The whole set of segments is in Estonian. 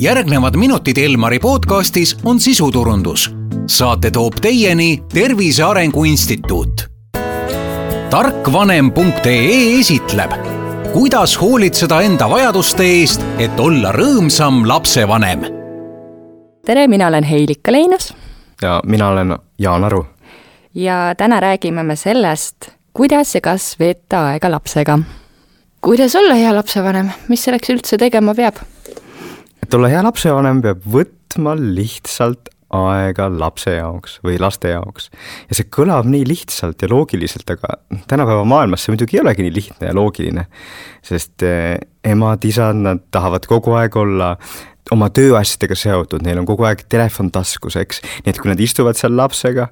järgnevad minutid Elmari podcastis on sisuturundus. saate toob teieni Tervise Arengu Instituut. tarkvanem.ee esitleb, kuidas hoolitseda enda vajaduste eest, et olla rõõmsam lapsevanem. tere, mina olen Heilika Leinas. ja mina olen Jaan Aru. ja täna räägime me sellest, kuidas ja kas veeta aega lapsega. kuidas olla hea lapsevanem, mis selleks üldse tegema peab? Et olla hea lapsevanem, peab võtma lihtsalt aega lapse jaoks või laste jaoks. ja see kõlab nii lihtsalt ja loogiliselt, aga tänapäeva maailmas see muidugi ei olegi nii lihtne ja loogiline. sest eh, emad-isad, nad tahavad kogu aeg olla oma tööasjadega seotud, neil on kogu aeg telefon taskus, eks, nii et kui nad istuvad seal lapsega,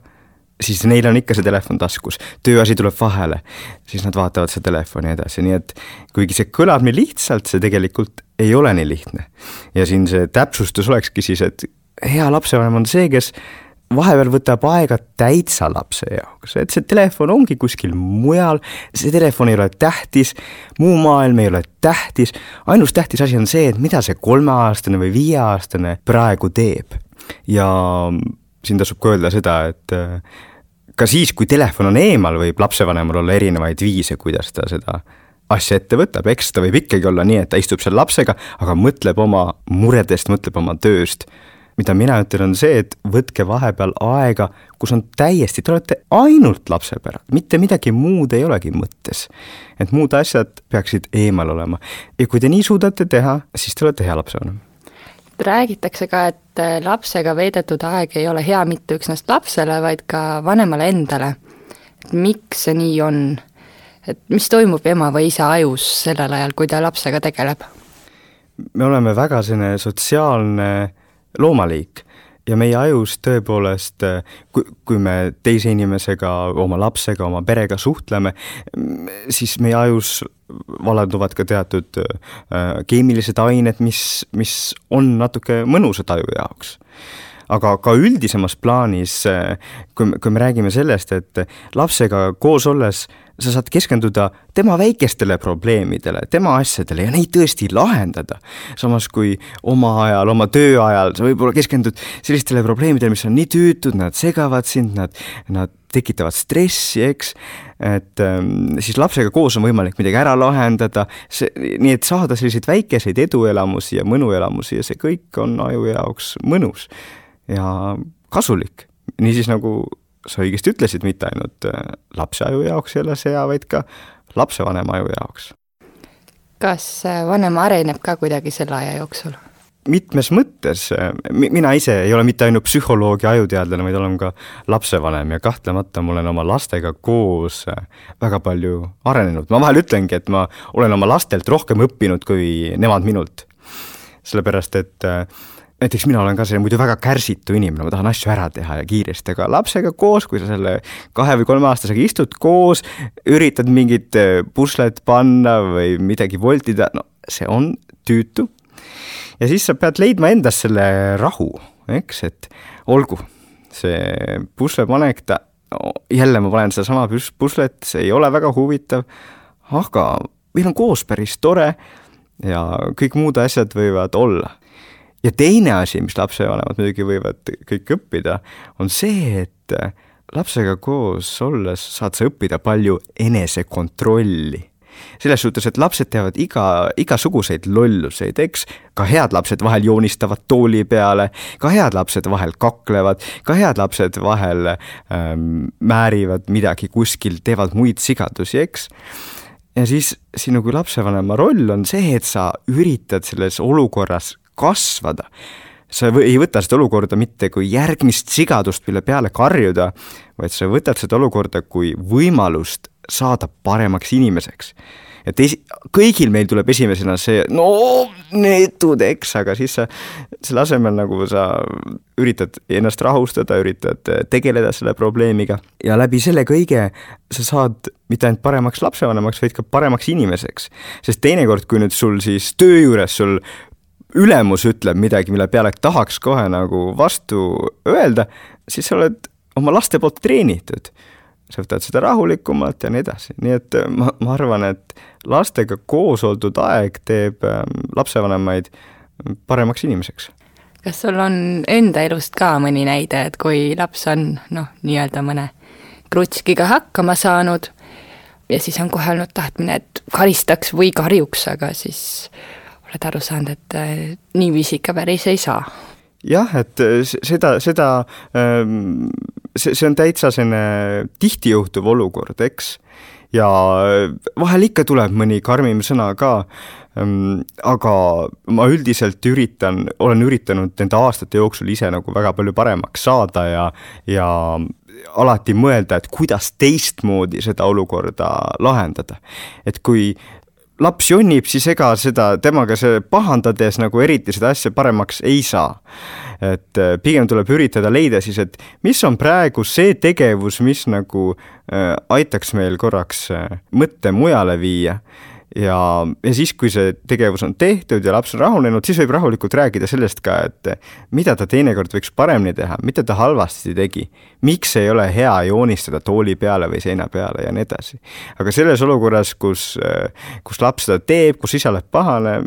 siis neil on ikka see telefon taskus, tööasi tuleb vahele, siis nad vaatavad seda telefoni edasi, nii et kuigi see kõlab nii lihtsalt, see tegelikult ei ole nii lihtne. ja siin see täpsustus olekski siis, et hea lapsevanem on see, kes vahepeal võtab aega täitsa lapse jaoks, et see telefon ongi kuskil mujal, see telefon ei ole tähtis, muu maailm ei ole tähtis, ainus tähtis asi on see, et mida see kolmeaastane või viieaastane praegu teeb. ja siin tasub ka öelda seda, et äh, ka siis, kui telefon on eemal, võib lapsevanemal olla erinevaid viise, kuidas ta seda asja ette võtab, eks ta võib ikkagi olla nii, et ta istub seal lapsega, aga mõtleb oma muredest, mõtleb oma tööst. mida mina ütlen, on see, et võtke vahepeal aega, kus on täiesti, te olete ainult lapse pärast, mitte midagi muud ei olegi mõttes. et muud asjad peaksid eemal olema ja kui te nii suudate teha, siis te olete hea lapsevanem räägitakse ka, et äh, lapsega veedetud aeg ei ole hea mitte üksnes lapsele, vaid ka vanemale endale. et miks see nii on? et mis toimub ema või isa ajus sellel ajal, kui ta lapsega tegeleb? me oleme väga selline sotsiaalne loomaliik ja meie ajus tõepoolest, kui, kui me teise inimesega, oma lapsega, oma perega suhtleme, siis meie ajus vallanduvad ka teatud äh, keemilised ained, mis, mis on natuke mõnusad aju jaoks. Aga ka üldisemas plaanis, äh, kui, kui me räägime sellest, et lapsega koos olles sa saad keskenduda tema väikestele probleemidele, tema asjadele ja neid tõesti lahendada. samas kui oma ajal, oma töö ajal sa võib-olla keskendud sellistele probleemidele, mis on nii tüütud, nad segavad sind, nad, nad tekitavad stressi, eks, et ähm, siis lapsega koos on võimalik midagi ära lahendada, see, nii et saada selliseid väikeseid eduelamusi ja mõnuelamusi ja see kõik on aju jaoks mõnus ja kasulik. niisiis, nagu sa õigesti ütlesid, mitte ainult äh, lapse aju jaoks ei ole see hea, vaid ka lapsevanema aju jaoks. kas äh, vanem areneb ka kuidagi selle aja jooksul? mitmes mõttes, äh, mina ise ei ole mitte ainult psühholoog ja ajuteadlane, vaid olen ka lapsevanem ja kahtlemata ma olen oma lastega koos väga palju arenenud, ma vahel ütlengi, et ma olen oma lastelt rohkem õppinud kui nemad minult. sellepärast, et äh, näiteks mina olen ka selline muidu väga kärsitu inimene, ma tahan asju ära teha ja kiiresti, aga lapsega koos, kui sa selle kahe või kolmeaastasega istud koos, üritad mingit äh, puslet panna või midagi voltida, no see on tüütu. ja siis sa pead leidma endas selle rahu, eks, et olgu, see puslepanek, ta, jälle ma panen sedasama puslet, see ei ole väga huvitav, aga meil on koos päris tore ja kõik muud asjad võivad olla ja teine asi, mis lapsevanemad muidugi võivad kõik õppida, on see, et lapsega koos olles saad sa õppida palju enesekontrolli selles suhtes, et lapsed teevad iga, igasuguseid lolluseid, eks, ka head lapsed vahel joonistavad tooli peale, ka head lapsed vahel kaklevad, ka head lapsed vahel ähm, määrivad midagi kuskil, teevad muid sigadusi, eks. ja siis sinu kui lapsevanema roll on see, et sa üritad selles olukorras kasvada. sa ei võta seda olukorda mitte kui järgmist sigadust, mille peale karjuda, vaid sa võtad seda olukorda kui võimalust saada paremaks inimeseks et esi-, kõigil meil tuleb esimesena see, no neetud, eks, aga siis sa selle asemel nagu sa üritad ennast rahustada, üritad tegeleda selle probleemiga ja läbi selle kõige sa saad mitte ainult paremaks lapsevanemaks, vaid ka paremaks inimeseks. sest teinekord, kui nüüd sul siis töö juures sul ülemus ütleb midagi, mille peale tahaks kohe nagu vastu öelda, siis sa oled oma laste poolt treenitud. sa võtad seda rahulikumalt ja nii edasi, nii et ma, ma arvan, et lastega koos oldud aeg teeb ähm, lapsevanemaid paremaks inimeseks. kas sul on enda elust ka mõni näide, et kui laps on noh, nii-öelda mõne krutskiga hakkama saanud ja siis on kohe olnud tahtmine, et karistaks või karjuks, aga siis oled aru saanud, et äh, niiviisi ikka päris ei saa? jah, et äh, seda, seda, ähm, see, see on täitsa selline tihti juhtuv olukord, eks ja vahel ikka tuleb mõni karmim sõna ka, ähm, aga ma üldiselt üritan, olen üritanud nende aastate jooksul ise nagu väga palju paremaks saada ja, ja alati mõelda, et kuidas teistmoodi seda olukorda lahendada. et kui laps jonnib, siis ega seda temaga see pahandades nagu eriti seda asja paremaks ei saa. et äh, pigem tuleb üritada leida siis, et mis on praegu see tegevus, mis nagu äh, aitaks meil korraks äh, mõtte mujale viia ja, ja siis, kui see tegevus on tehtud ja laps on rahunenud, siis võib rahulikult rääkida sellest ka, et mida ta teinekord võiks paremini teha, mida ta halvasti tegi. miks ei ole hea joonistada tooli peale või seina peale ja nii edasi. aga selles olukorras, kus, kus laps seda teeb, kus isa läheb pahale,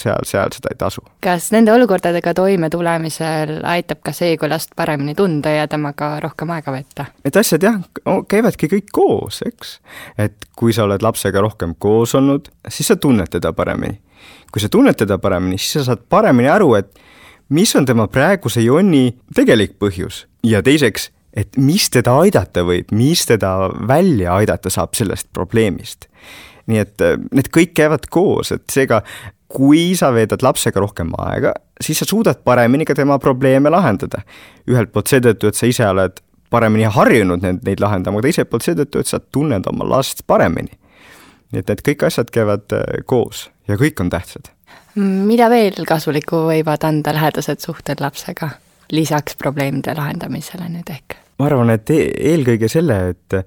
seal, seal seda ei tasu. kas nende olukordadega toimetulemisel aitab ka see, kui last paremini tunda ja temaga rohkem aega veeta? Need asjad jah, käivadki kõik koos, eks. et kui sa oled lapsega rohkem koos olnud, siis sa tunned teda paremini. kui sa tunned teda paremini, siis sa saad paremini aru, et mis on tema praeguse jonni tegelik põhjus ja teiseks, et mis teda aidata võib, mis teda välja aidata saab sellest probleemist nii et need kõik käivad koos, et seega kui sa veedad lapsega rohkem aega, siis sa suudad paremini ka tema probleeme lahendada. ühelt poolt seetõttu, et sa ise oled paremini harjunud neid, neid lahendama, teiselt poolt seetõttu, et sa tunned oma last paremini. nii et need kõik asjad käivad äh, koos ja kõik on tähtsad. mida veel kasulikku võivad anda lähedased suhted lapsega, lisaks probleemide lahendamisele nüüd ehk? ma arvan, et e eelkõige selle, et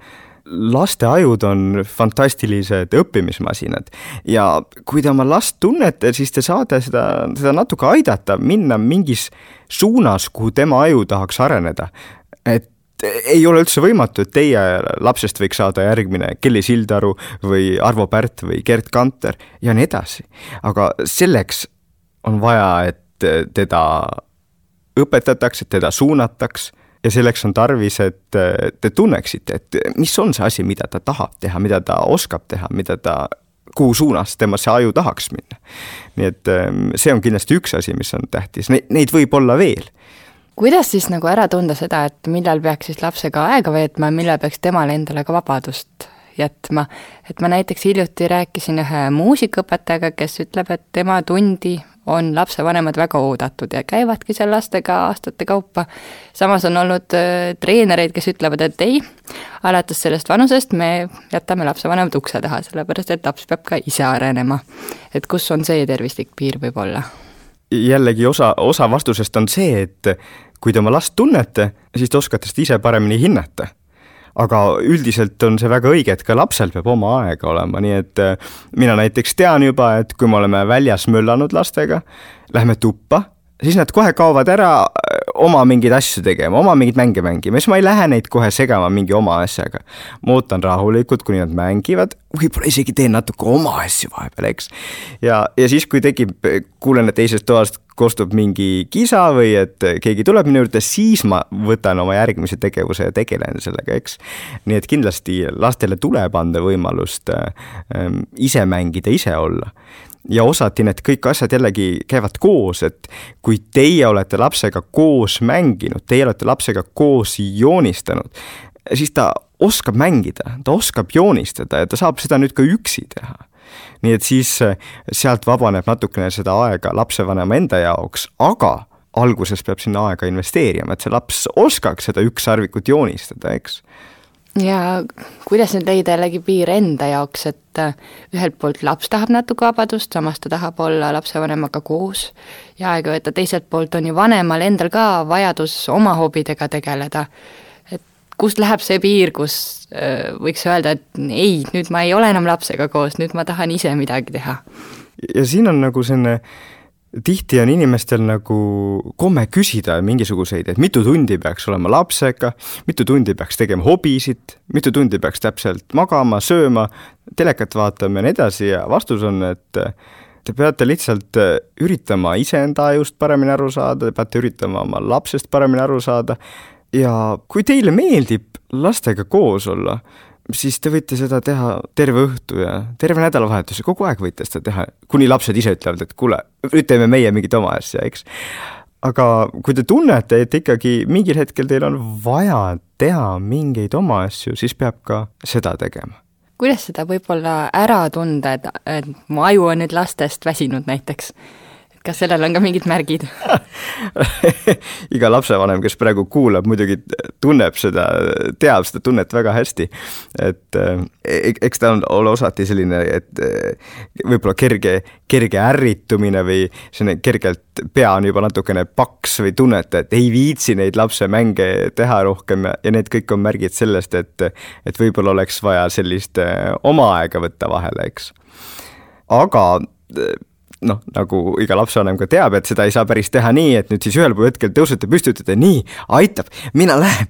laste ajud on fantastilised õppimismasinad ja kui te oma last tunnete, siis te saate seda, seda natuke aidata minna mingis suunas, kuhu tema aju tahaks areneda. et ei ole üldse võimatu, et teie lapsest võiks saada järgmine Kelly Sildaru või Arvo Pärt või Gerd Kanter ja nii edasi. aga selleks on vaja, et teda õpetatakse, teda suunataks ja selleks on tarvis, et te tunneksite, et mis on see asi, mida ta tahab teha, mida ta oskab teha, mida ta, kuhu suunas tema see aju tahaks minna. nii et ehm, see on kindlasti üks asi, mis on tähtis, neid, neid võib olla veel kuidas siis nagu ära tunda seda, et millal peaks siis lapsega aega veetma ja millal peaks temale endale ka vabadust jätma. et ma näiteks hiljuti rääkisin ühe muusikaõpetajaga, kes ütleb, et tema tundi on lapsevanemad väga oodatud ja käivadki seal lastega aastate kaupa. samas on olnud äh, treenereid, kes ütlevad, et ei, alates sellest vanusest me jätame lapsevanemad ukse taha, sellepärast et laps peab ka ise arenema. et kus on see tervislik piir võib-olla? jällegi osa, osa vastusest on see, et kui te oma last tunnete, siis te oskate seda ise paremini hinnata aga üldiselt on see väga õige, et ka lapsel peab oma aega olema, nii et äh, mina näiteks tean juba, et kui me oleme väljas möllanud lastega, lähme tuppa, siis nad kohe kaovad ära oma mingeid asju tegema, oma mingeid mänge mängima, siis ma ei lähe neid kohe segama mingi oma asjaga. ma ootan rahulikult, kuni nad mängivad, võib-olla isegi teen natuke oma asju vahepeal, eks. ja, ja siis, kui tekib, kuulen, et teisest toast kostub mingi kisa või et keegi tuleb minu juurde, siis ma võtan oma järgmise tegevuse ja tegelen sellega, eks. nii et kindlasti lastele tuleb anda võimalust ähm, ise mängida, ise olla ja osati need kõik asjad jällegi käivad koos, et kui teie olete lapsega koos mänginud, teie olete lapsega koos joonistanud, siis ta oskab mängida, ta oskab joonistada ja ta saab seda nüüd ka üksi teha. nii et siis äh, sealt vabaneb natukene seda aega lapsevanema enda jaoks, aga alguses peab sinna aega investeerima, et see laps oskaks seda ükssarvikut joonistada, eks ja kuidas nüüd leida jällegi piir enda jaoks, et äh, ühelt poolt laps tahab natuke vabadust, samas ta tahab olla lapsevanemaga koos ja aega võtta, teiselt poolt on ju vanemal endal ka vajadus oma hobidega tegeleda kust läheb see piir, kus äh, võiks öelda, et ei, nüüd ma ei ole enam lapsega koos, nüüd ma tahan ise midagi teha? ja siin on nagu selline tihti on inimestel nagu komme küsida mingisuguseid, et mitu tundi peaks olema lapsega, mitu tundi peaks tegema hobisid, mitu tundi peaks täpselt magama, sööma, telekat vaatama ja nii edasi ja vastus on, et te peate lihtsalt üritama iseenda ajust paremini aru saada, te peate üritama oma lapsest paremini aru saada ja kui teile meeldib lastega koos olla, siis te võite seda teha terve õhtu ja terve nädalavahetuse, kogu aeg võite seda teha, kuni lapsed ise ütlevad, et kuule, nüüd teeme meie mingit oma asja, eks. aga kui te tunnete, et ikkagi mingil hetkel teil on vaja teha mingeid oma asju, siis peab ka seda tegema kuidas seda võib-olla ära tunda, et, et mu aju on nüüd lastest väsinud näiteks? Kas sellel on ka mingid märgid iga lapsevanem, kes praegu kuulab, muidugi tunneb seda, teab seda tunnet väga hästi. et e-, eks ta on, ole osati selline, et võib-olla kerge, kerge ärritumine või selline kergelt pea on juba natukene paks või tunnete, et ei viitsi neid lapsemänge teha rohkem ja need kõik on märgid sellest, et, et võib-olla oleks vaja sellist oma aega võtta vahele, eks. aga noh, nagu iga lapsevanem ka teab, et seda ei saa päris teha nii, et nüüd siis ühel hetkel tõusete püsti, ütlete nii, aitab, mina lähen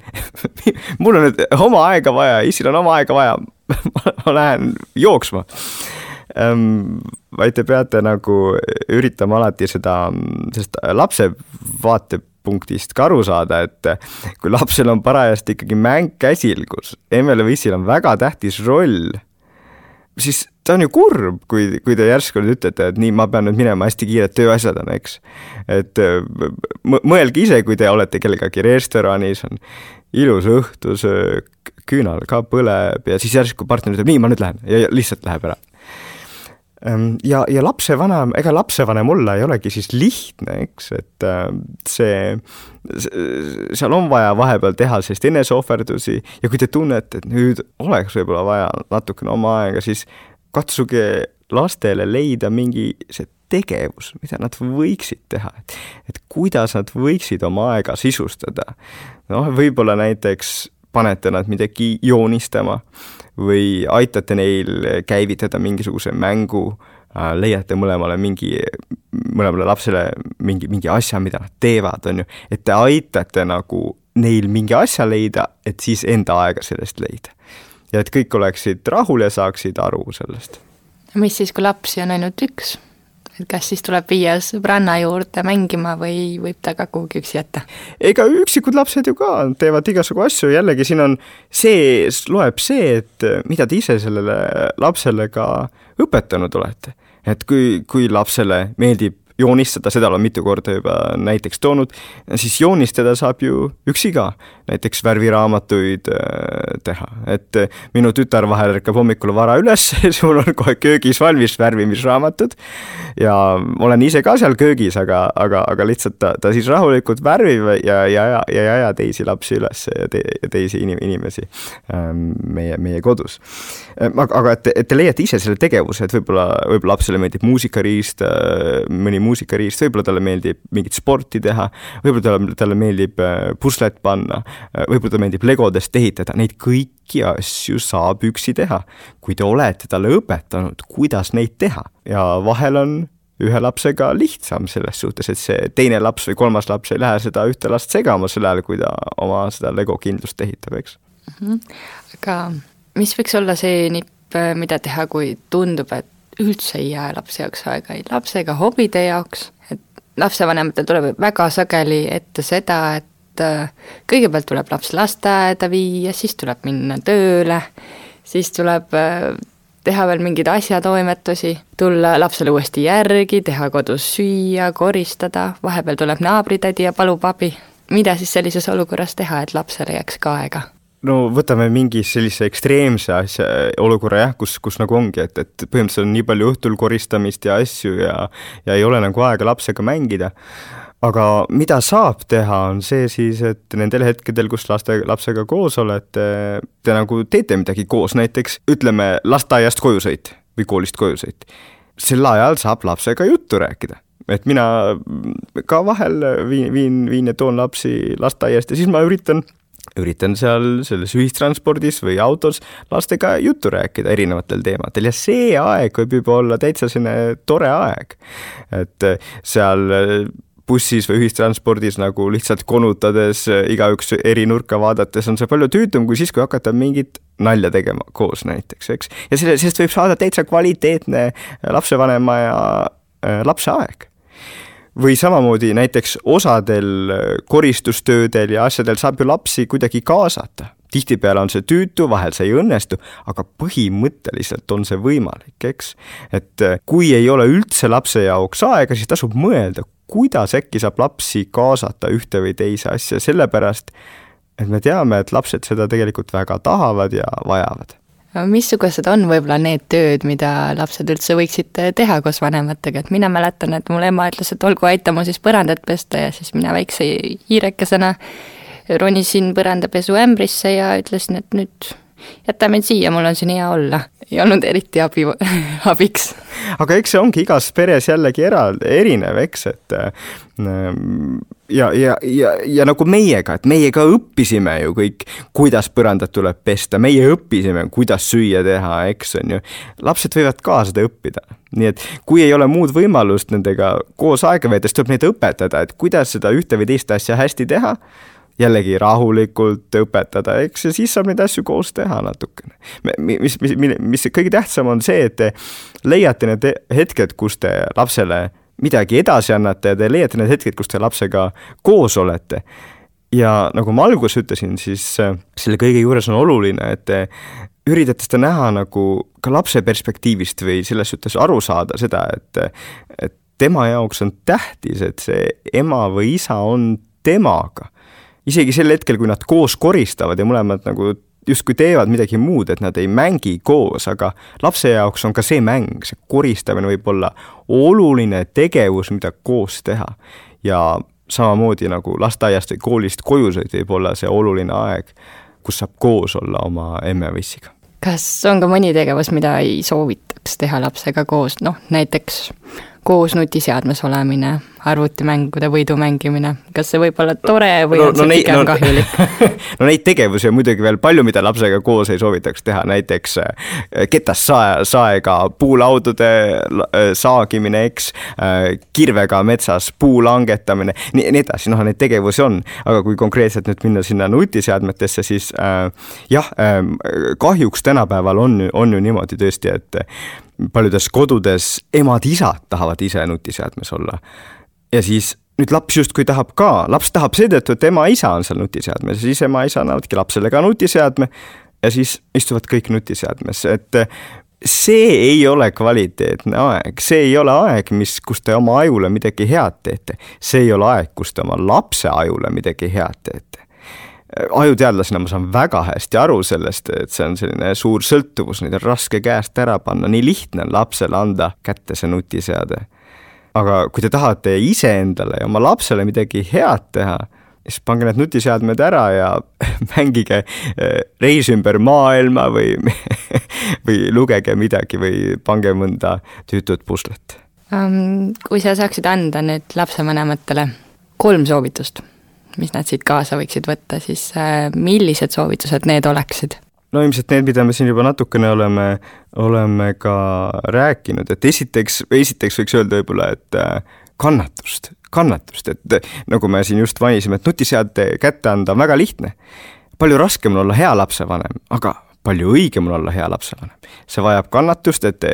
mul on nüüd oma aega vaja, issil on oma aega vaja ma lähen jooksma ähm,. vaid te peate nagu üritama alati seda, sellest lapse vaatepunktist ka aru saada, et kui lapsel on parajasti ikkagi mäng käsil, kus emmel või issil on väga tähtis roll siis ta on ju kurb, kui, kui te järsku nüüd ütlete, et nii, ma pean nüüd minema, hästi kiired tööasjad on, eks. et mõelge ise, kui te olete kellegagi restoranis, on ilus õhtusöök, küünal ka põleb ja siis järsku partner ütleb, nii, ma nüüd lähen ja lihtsalt läheb ära. Ehm, ja, ja lapsevanem, ega lapsevanem olla ei olegi siis lihtne, eks, et see, seal on vaja vahepeal teha sellist eneseohverdusi ja kui te tunnete, et nüüd oleks võib-olla vaja natukene oma aega, siis katsuge lastele leida mingi see tegevus, mida nad võiksid teha, et, et kuidas nad võiksid oma aega sisustada. noh, võib-olla näiteks panete nad midagi joonistama või aitate neil käivitada mingisuguse mängu, äh, leiate mõlemale mingi, mõlemale lapsele mingi, mingi asja, mida nad teevad, on ju, et te aitate nagu neil mingi asja leida, et siis enda aega sellest leida. ja et kõik oleksid rahul ja saaksid aru sellest. mis siis, kui lapsi on ainult üks? Et kas siis tuleb viia sõbranna juurde mängima või võib ta ka kuhugi üksi jätta? ega üksikud lapsed ju ka teevad igasugu asju, jällegi siin on see, loeb see, et mida te ise sellele lapsele ka õpetanud olete. et kui, kui lapsele meeldib joonistada, seda olen mitu korda juba näiteks toonud, siis joonistada saab ju üksi ka, näiteks värviraamatuid äh, teha, et minu tütar vahel ärkab hommikul vara üles, mul on kohe köögis valmis värvimisraamatud ja olen ise ka seal köögis, aga, aga, aga lihtsalt ta, ta siis rahulikult värvib ja, ja, ja, ja ei aja teisi lapsi üles ja, te, ja teisi inim-, inimesi ähm, meie, meie kodus. Äh, aga, aga et, et te leiate ise selle tegevuse, et võib-olla, võib-olla lapsele meeldib muusikariist, äh, mõni muusikariist, võib-olla talle meeldib mingit sporti teha, võib-olla talle, talle meeldib äh, puslet panna, äh, võib-olla talle meeldib legodest ehitada, neid kõiki asju saab üksi teha. kui te olete talle õpetanud, kuidas neid teha ja vahel on ühe lapsega lihtsam selles suhtes, et see teine laps või kolmas laps ei lähe seda ühte last segama sel ajal, kui ta oma seda lego kindlust ehitab, eks mm. -hmm. aga mis võiks olla see nipp, äh, mida teha, kui tundub, et üldse ei jää lapse jaoks aega ei lapse ega hobide jaoks, et lapsevanematel tuleb väga sageli ette seda, et äh, kõigepealt tuleb laps lasteaeda viia, siis tuleb minna tööle, siis tuleb äh, teha veel mingeid asjatoimetusi, tulla lapsele uuesti järgi, teha kodus süüa, koristada, vahepeal tuleb naabritädi ja palub abi. mida siis sellises olukorras teha, et lapsele jääks ka aega? No võtame mingi sellise ekstreemse asja, olukorra jah, kus, kus nagu ongi, et, et põhimõtteliselt on nii palju õhtul koristamist ja asju ja ja ei ole nagu aega lapsega mängida. aga mida saab teha, on see siis, et nendel hetkedel, kus laste, lapsega koos olete, te nagu teete midagi koos, näiteks ütleme, lasteaiast kojusõit või koolist kojusõit. sel ajal saab lapsega juttu rääkida et mina ka vahel viin, viin, viin ja toon lapsi lasteaiast ja siis ma üritan üritan seal selles ühistranspordis või autos lastega juttu rääkida erinevatel teemadel ja see aeg võib juba olla täitsa selline tore aeg. et seal bussis või ühistranspordis nagu lihtsalt konutades, igaüks eri nurka vaadates on see palju tüütum kui siis, kui hakata mingit nalja tegema koos näiteks, eks. ja selle, sellest võib saada täitsa kvaliteetne lapsevanema ja äh, lapse aeg või samamoodi näiteks osadel koristustöödel ja asjadel saab ju lapsi kuidagi kaasata. tihtipeale on see tüütu, vahel see ei õnnestu, aga põhimõtteliselt on see võimalik, eks. et kui ei ole üldse lapse jaoks aega, siis tasub mõelda, kuidas äkki saab lapsi kaasata ühte või teise asja, sellepärast et me teame, et lapsed seda tegelikult väga tahavad ja vajavad missugused on võib-olla need tööd, mida lapsed üldse võiksid teha koos vanematega, et mina mäletan, et mul ema ütles, et olgu, aita mul siis põrandat pesta ja siis mina väikse hiirekesena ronisin põrandapesuämbrisse ja ütlesin, et nüüd jäta mind siia, mul on siin hea olla. ei olnud eriti abi, abiks. aga eks see ongi igas peres jällegi era-, erinev, eks, et ja, ja, ja, ja nagu meiega, et meie ka õppisime ju kõik, kuidas põrandat tuleb pesta, meie õppisime, kuidas süüa teha, eks on ju. lapsed võivad ka seda õppida, nii et kui ei ole muud võimalust nendega koos aega veeta, siis tuleb neid õpetada, et kuidas seda ühte või teist asja hästi teha jällegi rahulikult õpetada, eks, ja siis saab neid asju koos teha natukene. mis, mis, mis, mis kõige tähtsam on see, et te leiate need hetked, kus te lapsele midagi edasi annate ja te leiate need hetked, kus te lapsega koos olete. ja nagu ma alguses ütlesin, siis äh, selle kõige juures on oluline, et te üritate seda näha nagu ka lapse perspektiivist või selles suhtes aru saada seda, et, et tema jaoks on tähtis, et see ema või isa on temaga isegi sel hetkel, kui nad koos koristavad ja mõlemad nagu justkui teevad midagi muud, et nad ei mängi koos, aga lapse jaoks on ka see mäng, see koristamine võib olla oluline tegevus, mida koos teha. ja samamoodi nagu lasteaiast või koolist koju sõit võib olla see oluline aeg, kus saab koos olla oma emme või issiga. kas on ka mõni tegevus, mida ei soovitaks teha lapsega koos, noh näiteks koos nutiseadmes olemine, arvutimängude võidu mängimine, kas see võib olla tore või no, on no, see neid, pigem no, kahjulik? no neid tegevusi on muidugi veel palju, mida lapsega koos ei soovitaks teha, näiteks äh, ketast sae, saega puulaudude äh, saagimine, eks, äh, kirvega metsas puu langetamine, nii edasi, noh, neid tegevusi on, aga kui konkreetselt nüüd minna sinna nutiseadmetesse, siis äh, jah äh,, kahjuks tänapäeval on, on ju niimoodi tõesti, et paljudes kodudes emad-isad tahavad ise nutiseadmes olla. ja siis nüüd laps justkui tahab ka, laps tahab seetõttu, et ema-isa on seal nutiseadmes ja siis ema-isa annavadki lapsele ka nutiseadme ja siis istuvad kõik nutiseadmes, et see ei ole kvaliteetne aeg, see ei ole aeg, mis, kus te oma ajule midagi head teete. see ei ole aeg, kus te oma lapse ajule midagi head teete ajuteadlasena ma saan väga hästi aru sellest, et see on selline suur sõltuvus, neid on raske käest ära panna, nii lihtne on lapsele anda kätte see nutiseade. aga kui te tahate iseendale ja oma lapsele midagi head teha, siis pange need nutiseadmed ära ja mängige eh, Reis ümber maailma või või lugege midagi või pange mõnda tüütut puslet. Kui sa saaksid anda nüüd lapsevanematele kolm soovitust mis nad siit kaasa võiksid võtta, siis äh, millised soovitused need oleksid? no ilmselt need, mida me siin juba natukene oleme, oleme ka rääkinud, et esiteks, esiteks võiks öelda võib-olla, et äh, kannatust, kannatust, et nagu me siin just mainisime, et nutiseade kätte anda on väga lihtne. palju raskem on olla hea lapsevanem, aga palju õigem on olla hea lapsevanem. see vajab kannatust, et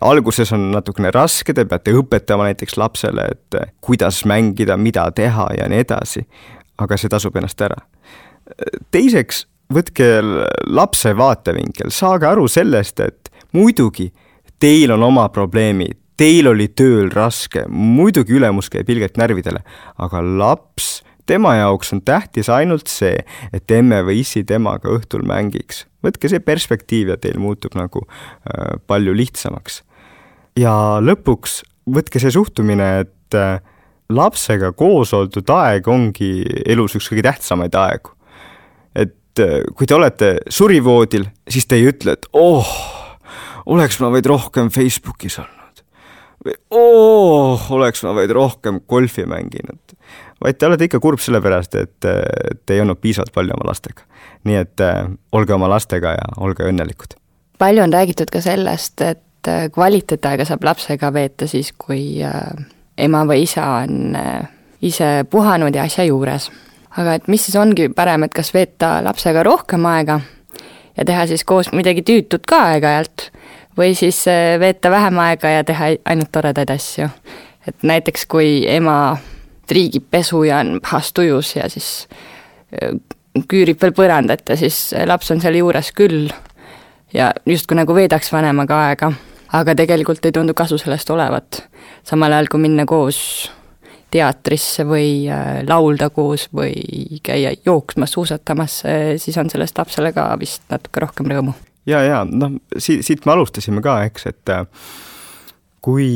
alguses on natukene raske, te peate õpetama näiteks lapsele, et kuidas mängida, mida teha ja nii edasi aga see tasub ennast ära. teiseks, võtke lapse vaatevinkel, saage aru sellest, et muidugi teil on oma probleemid, teil oli tööl raske, muidugi ülemus käib ilgelt närvidele, aga laps, tema jaoks on tähtis ainult see, et emme või issi temaga õhtul mängiks. võtke see perspektiiv ja teil muutub nagu äh, palju lihtsamaks. ja lõpuks võtke see suhtumine, et äh, lapsega koos oldud aeg ongi elus üks kõige tähtsamaid aegu. et äh, kui te olete surivoodil, siis te ei ütle, et oh, oleks ma vaid rohkem Facebookis olnud. Või oh, oleks ma vaid rohkem golfi mänginud. vaid te olete ikka kurb sellepärast, et te ei olnud piisavalt palju oma lastega. nii et äh, olge oma lastega ja olge õnnelikud. palju on räägitud ka sellest, et äh, kvaliteetaega saab lapsega veeta siis, kui ema või isa on äh, ise puhanud ja asja juures. aga et mis siis ongi parem, et kas veeta lapsega rohkem aega ja teha siis koos midagi tüütut ka aeg-ajalt, või siis äh, veeta vähem aega ja teha ainult toredaid asju. et näiteks, kui ema triigib pesu ja on pahas tujus ja siis äh, küürib veel põrandat ja siis laps on seal juures küll ja justkui nagu veedaks vanemaga aega, aga tegelikult ei tundu kasu sellest olevat. samal ajal, kui minna koos teatrisse või laulda koos või käia jooksmas, suusatamas, siis on sellest lapsele ka vist natuke rohkem rõõmu. Ja, ja noh, siit, siit me alustasime ka, eks, et äh, kui,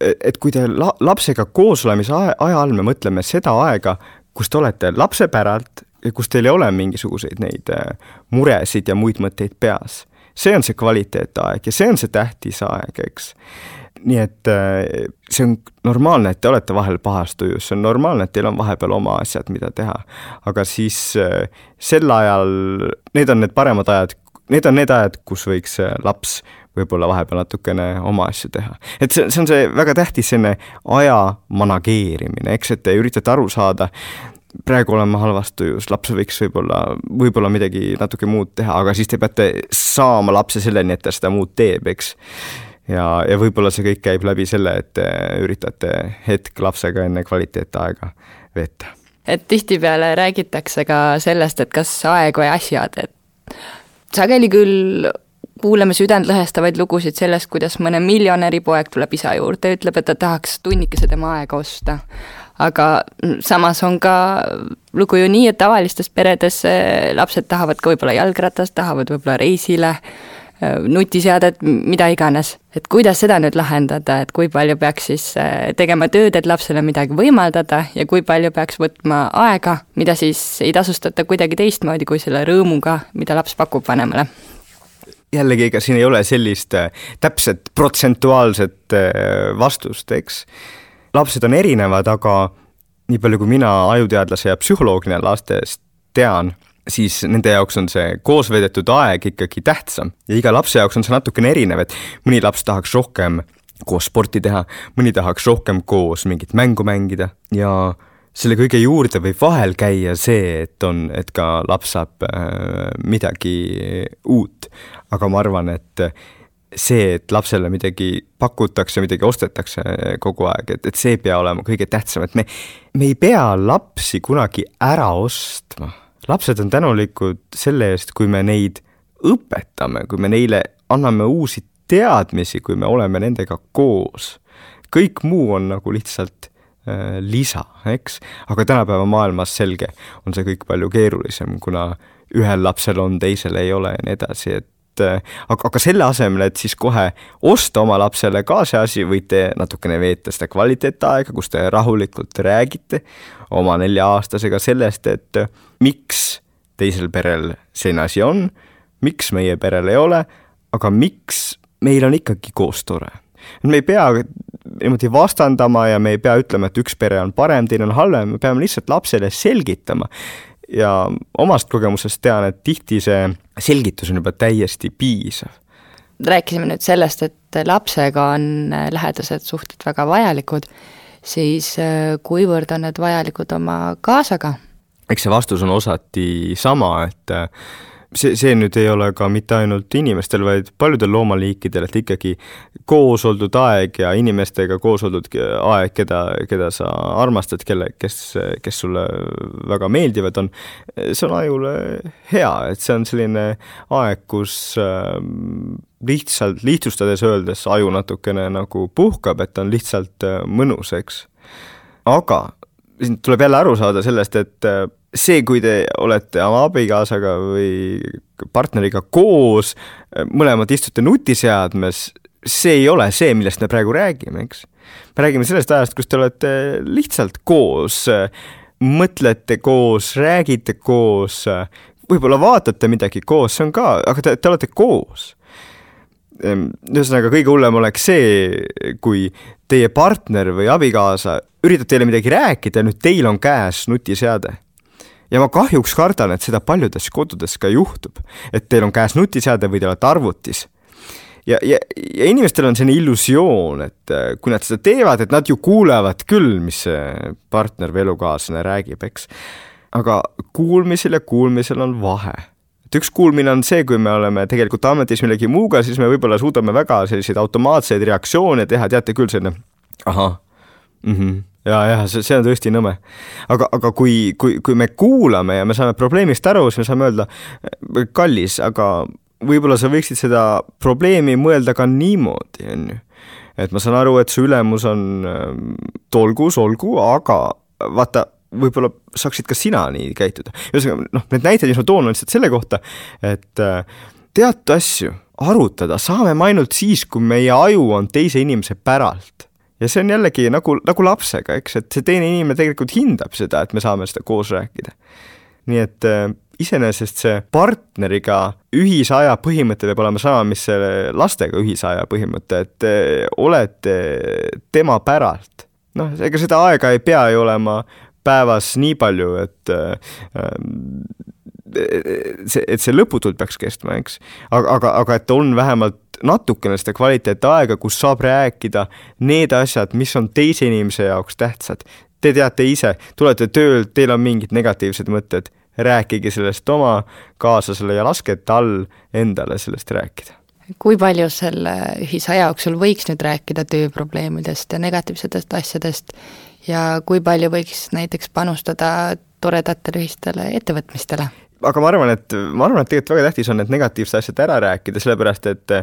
et kui te la-, lapsega koosolemise aja, aja all me mõtleme seda aega, kus te olete lapse päralt kus teil ei ole mingisuguseid neid äh, muresid ja muid mõtteid peas. see on see kvaliteetaeg ja see on see tähtis aeg, eks nii et äh, see on normaalne, et te olete vahel pahas tujus, see on normaalne, et teil on vahepeal oma asjad, mida teha. aga siis sel ajal, need on need paremad ajad, need on need ajad, kus võiks äh, laps võib-olla vahepeal natukene oma asju teha. et see, see on see väga tähtis selline aja manageerimine, eks, et te üritate aru saada, praegu olen ma halvas tujus, laps võiks võib-olla, võib-olla midagi natuke muud teha, aga siis te peate saama lapse selleni, et ta seda muud teeb, eks ja, ja võib-olla see kõik käib läbi selle, et te üritate hetk lapsega enne kvaliteetaega veeta. et tihtipeale räägitakse ka sellest, et kas aeg või asjad, et sageli küll kuuleme südantlõhestavaid lugusid sellest, kuidas mõne miljonäri poeg tuleb isa juurde ütleb, et ta tahaks tunnikese tema aega osta. aga samas on ka lugu ju nii, et tavalistes peredes lapsed tahavad ka võib-olla jalgratast, tahavad võib-olla reisile nutiseadet, mida iganes. et kuidas seda nüüd lahendada, et kui palju peaks siis äh, tegema tööd, et lapsele midagi võimaldada ja kui palju peaks võtma aega, mida siis ei tasustata kuidagi teistmoodi kui selle rõõmuga, mida laps pakub vanemale jällegi, ega siin ei ole sellist äh, täpset protsentuaalset vastust, eks. lapsed on erinevad, aga nii palju, kui mina ajuteadlase ja psühholoogina lastest tean siis nende jaoks on see koos veedetud aeg ikkagi tähtsam ja iga lapse jaoks on see natukene erinev, et mõni laps tahaks rohkem koos sporti teha, mõni tahaks rohkem koos mingit mängu mängida ja selle kõige juurde võib vahel käia see, et on, et ka laps saab äh, midagi uut. aga ma arvan, et see, et lapsele midagi pakutakse, midagi ostetakse kogu aeg, et, et see ei pea olema kõige tähtsam, et me, me ei pea lapsi kunagi ära ostma lapsed on tänulikud selle eest, kui me neid õpetame, kui me neile anname uusi teadmisi, kui me oleme nendega koos. kõik muu on nagu lihtsalt äh, lisa, eks, aga tänapäeva maailmas selge, on see kõik palju keerulisem, kuna ühel lapsel on, teisel ei ole ja nii edasi, et äh, aga, aga selle asemel, et siis kohe osta oma lapsele ka see asi, võite natukene veeta seda kvaliteetaega, kus te rahulikult räägite oma nelja-aastasega sellest, et miks teisel perel selline asi on, miks meie perel ei ole, aga miks meil on ikkagi koos tore. me ei pea niimoodi vastandama ja me ei pea ütlema, et üks pere on parem, teine on halvem, me peame lihtsalt lapsele selgitama. Ja omast kogemusest tean, et tihti see selgitus on juba täiesti piisav. Rääkisime nüüd sellest, et lapsega on lähedased suhted väga vajalikud, siis kuivõrd on need vajalikud oma kaasaga? Eks see vastus on osati sama, et äh, see, see nüüd ei ole ka mitte ainult inimestel, vaid paljudel loomaliikidel, et ikkagi koos oldud aeg ja inimestega koos oldud aeg, keda, keda sa armastad, kelle, kes, kes sulle väga meeldivad, on, see on ajule hea, et see on selline aeg, kus äh, lihtsalt, lihtsustades öeldes aju natukene nagu puhkab, et on lihtsalt äh, mõnus, eks. aga siin tuleb jälle aru saada sellest, et äh, see, kui te olete oma abikaasaga või partneriga koos, mõlemad istute nutiseadmes, see ei ole see, millest me praegu räägime, eks. me räägime sellest ajast, kus te olete lihtsalt koos, mõtlete koos, räägite koos, võib-olla vaatate midagi koos, see on ka, aga te, te olete koos ehm, ühesõnaga, kõige hullem oleks see, kui teie partner või abikaasa üritab teile midagi rääkida ja nüüd teil on käes nutiseade. Ja ma kahjuks kardan, et seda paljudes kodudes ka juhtub, et teil on käes nutiseade või te olete arvutis. ja, ja, ja inimestel on selline illusioon, et äh, kui nad seda teevad, et nad ju kuulevad küll, mis see partner või elukaaslane räägib, eks. aga kuulmisel ja kuulmisel on vahe et üks kuulmine on see, kui me oleme tegelikult ametis millegi muuga, siis me võib-olla suudame väga selliseid automaatseid reaktsioone teha, teate küll, selline ahah mm -hmm ja, ja see, see on tõesti nõme. aga, aga kui, kui, kui me kuulame ja me saame probleemist aru, siis me saame öelda, kallis, aga võib-olla sa võiksid seda probleemi mõelda ka niimoodi, on ju. et ma saan aru, et su ülemus on tolgus, olgu, aga vaata, võib-olla saaksid ka sina nii käituda. ühesõnaga noh, need näited, mis ma toon, on lihtsalt selle kohta, et äh, teatud asju arutada saame me ainult siis, kui meie aju on teise inimese päralt. Ja see on jällegi nagu, nagu lapsega, eks, et see teine inimene tegelikult hindab seda, et me saame seda koos rääkida. nii et äh, iseenesest see partneriga ühise aja põhimõte peab olema sama, mis selle lastega ühise aja põhimõte, et te olete tema päralt noh, ega seda aega ei pea ju olema päevas nii palju, et äh, see, et see lõputult peaks kestma, eks. aga, aga, aga et on vähemalt natukene seda kvaliteetaega, kus saab rääkida need asjad, mis on teise inimese jaoks tähtsad. Te teate ise, tulete töölt, teil on mingid negatiivsed mõtted, rääkige sellest oma kaaslasele ja laske tal endale sellest rääkida kui palju selle ühise aja jooksul võiks nüüd rääkida tööprobleemidest ja negatiivsetest asjadest ja kui palju võiks näiteks panustada toredatele ühistele ettevõtmistele? Aga ma arvan, et ma arvan, et tegelikult väga tähtis on need negatiivsed asjad ära rääkida, sellepärast et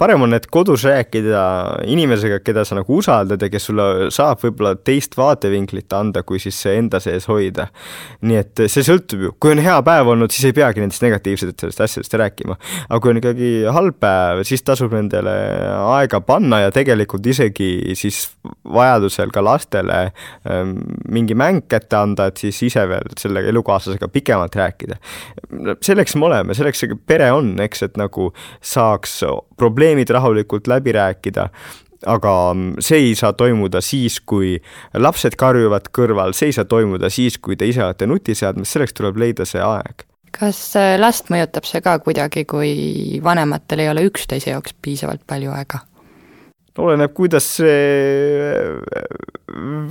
parem on need kodus rääkida inimesega, keda sa nagu usaldad ja kes sulle saab võib-olla teist vaatevinklit anda, kui siis enda sees hoida. nii et see sõltub ju, kui on hea päev olnud, siis ei peagi nendest negatiivsetest asjadest rääkima. aga kui on ikkagi halb päev, siis tasub nendele aega panna ja tegelikult isegi siis vajadusel ka lastele ähm, mingi mäng kätte anda, et siis ise veel selle elukaaslasega pikemalt rääkida selleks me oleme, selleks see pere on, eks, et nagu saaks probleemid rahulikult läbi rääkida aga see ei saa toimuda siis, kui lapsed karjuvad kõrval, see ei saa toimuda siis, kui te ise olete nutiseadmes, selleks tuleb leida see aeg. kas äh, last mõjutab see ka kuidagi, kui vanematel ei ole üksteise jaoks piisavalt palju aega? oleneb, kuidas see äh,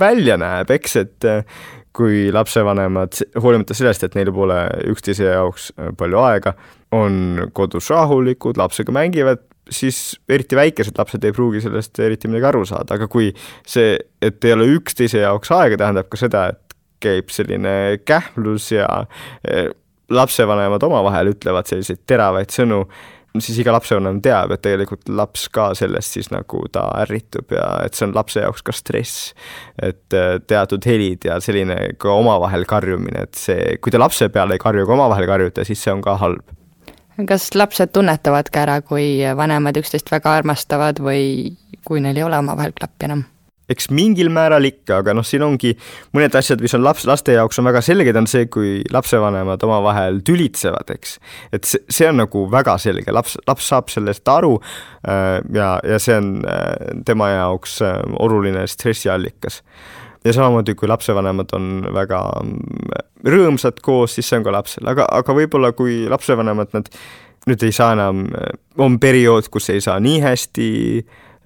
välja näeb, eks, et äh, kui lapsevanemad, hoolimata sellest, et neil pole üksteise jaoks äh, palju aega, on kodus rahulikud, lapsega mängivad, siis eriti väikesed lapsed ei pruugi sellest eriti midagi aru saada, aga kui see, et ei ole üksteise jaoks aega, tähendab ka seda, et käib selline kähmlus ja äh, lapsevanemad omavahel ütlevad selliseid teravaid sõnu siis iga lapsevanem teab, et tegelikult laps ka sellest siis nagu ta ärritub ja et see on lapse jaoks ka stress. et äh, teatud helid ja selline ka omavahel karjumine, et see, kui te lapse peale ei karju, aga omavahel karjute, siis see on ka halb. kas lapsed tunnetavad ka ära, kui vanemad üksteist väga armastavad või kui neil ei ole omavahel klappi enam? Eks mingil määral ikka, aga noh, siin ongi mõned asjad, mis on laps, laste jaoks on väga selged, on see, kui lapsevanemad omavahel tülitsevad, eks. et see, see on nagu väga selge, laps, laps saab sellest aru äh, ja, ja see on äh, tema jaoks äh, oluline stressiallikas. ja samamoodi, kui lapsevanemad on väga mm, rõõmsad koos, siis see on ka lapsel, aga, aga võib-olla kui lapsevanemad, nad nüüd ei saa enam, on periood, kus ei saa nii hästi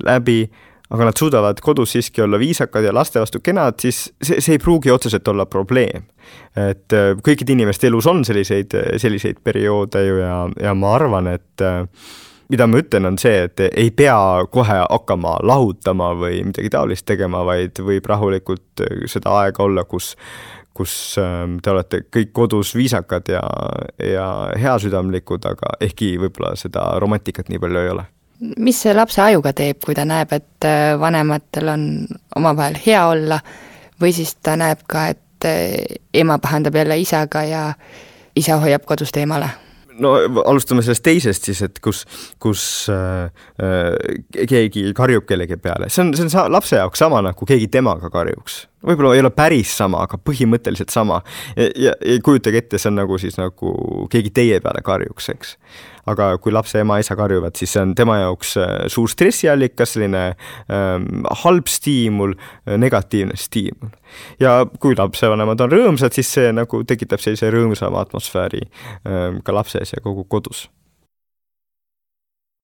läbi aga nad suudavad kodus siiski olla viisakad ja laste vastu kenad, siis see, see ei pruugi otseselt olla probleem. et äh, kõikide inimeste elus on selliseid, selliseid perioode ju ja, ja ma arvan, et äh, mida ma ütlen, on see, et ei pea kohe hakkama lahutama või midagi taolist tegema, vaid võib rahulikult äh, seda aega olla, kus kus te olete kõik kodus viisakad ja, ja heasüdamlikud, aga ehkki võib-olla seda romantikat nii palju ei ole mis see lapse ajuga teeb, kui ta näeb, et äh, vanematel on omavahel hea olla, või siis ta näeb ka, et äh, ema pahandab jälle isaga ja isa hoiab kodust eemale? no alustame sellest teisest siis, et kus, kus äh, äh, keegi karjub kellegi peale, see on, see on sa, lapse jaoks sama nagu keegi temaga karjuks. võib-olla ei ole päris sama, aga põhimõtteliselt sama. ja, ja, ja kujutage ette, see on nagu siis nagu keegi teie peale karjuks, eks aga kui lapse ema-isa karjuvad, siis see on tema jaoks äh, suur stressiallikas, selline ähm, halb stiimul, äh, negatiivne stiimul. ja kui lapsevanemad on rõõmsad, siis see nagu tekitab sellise rõõmsama atmosfääri ähm, ka lapses ja kogu kodus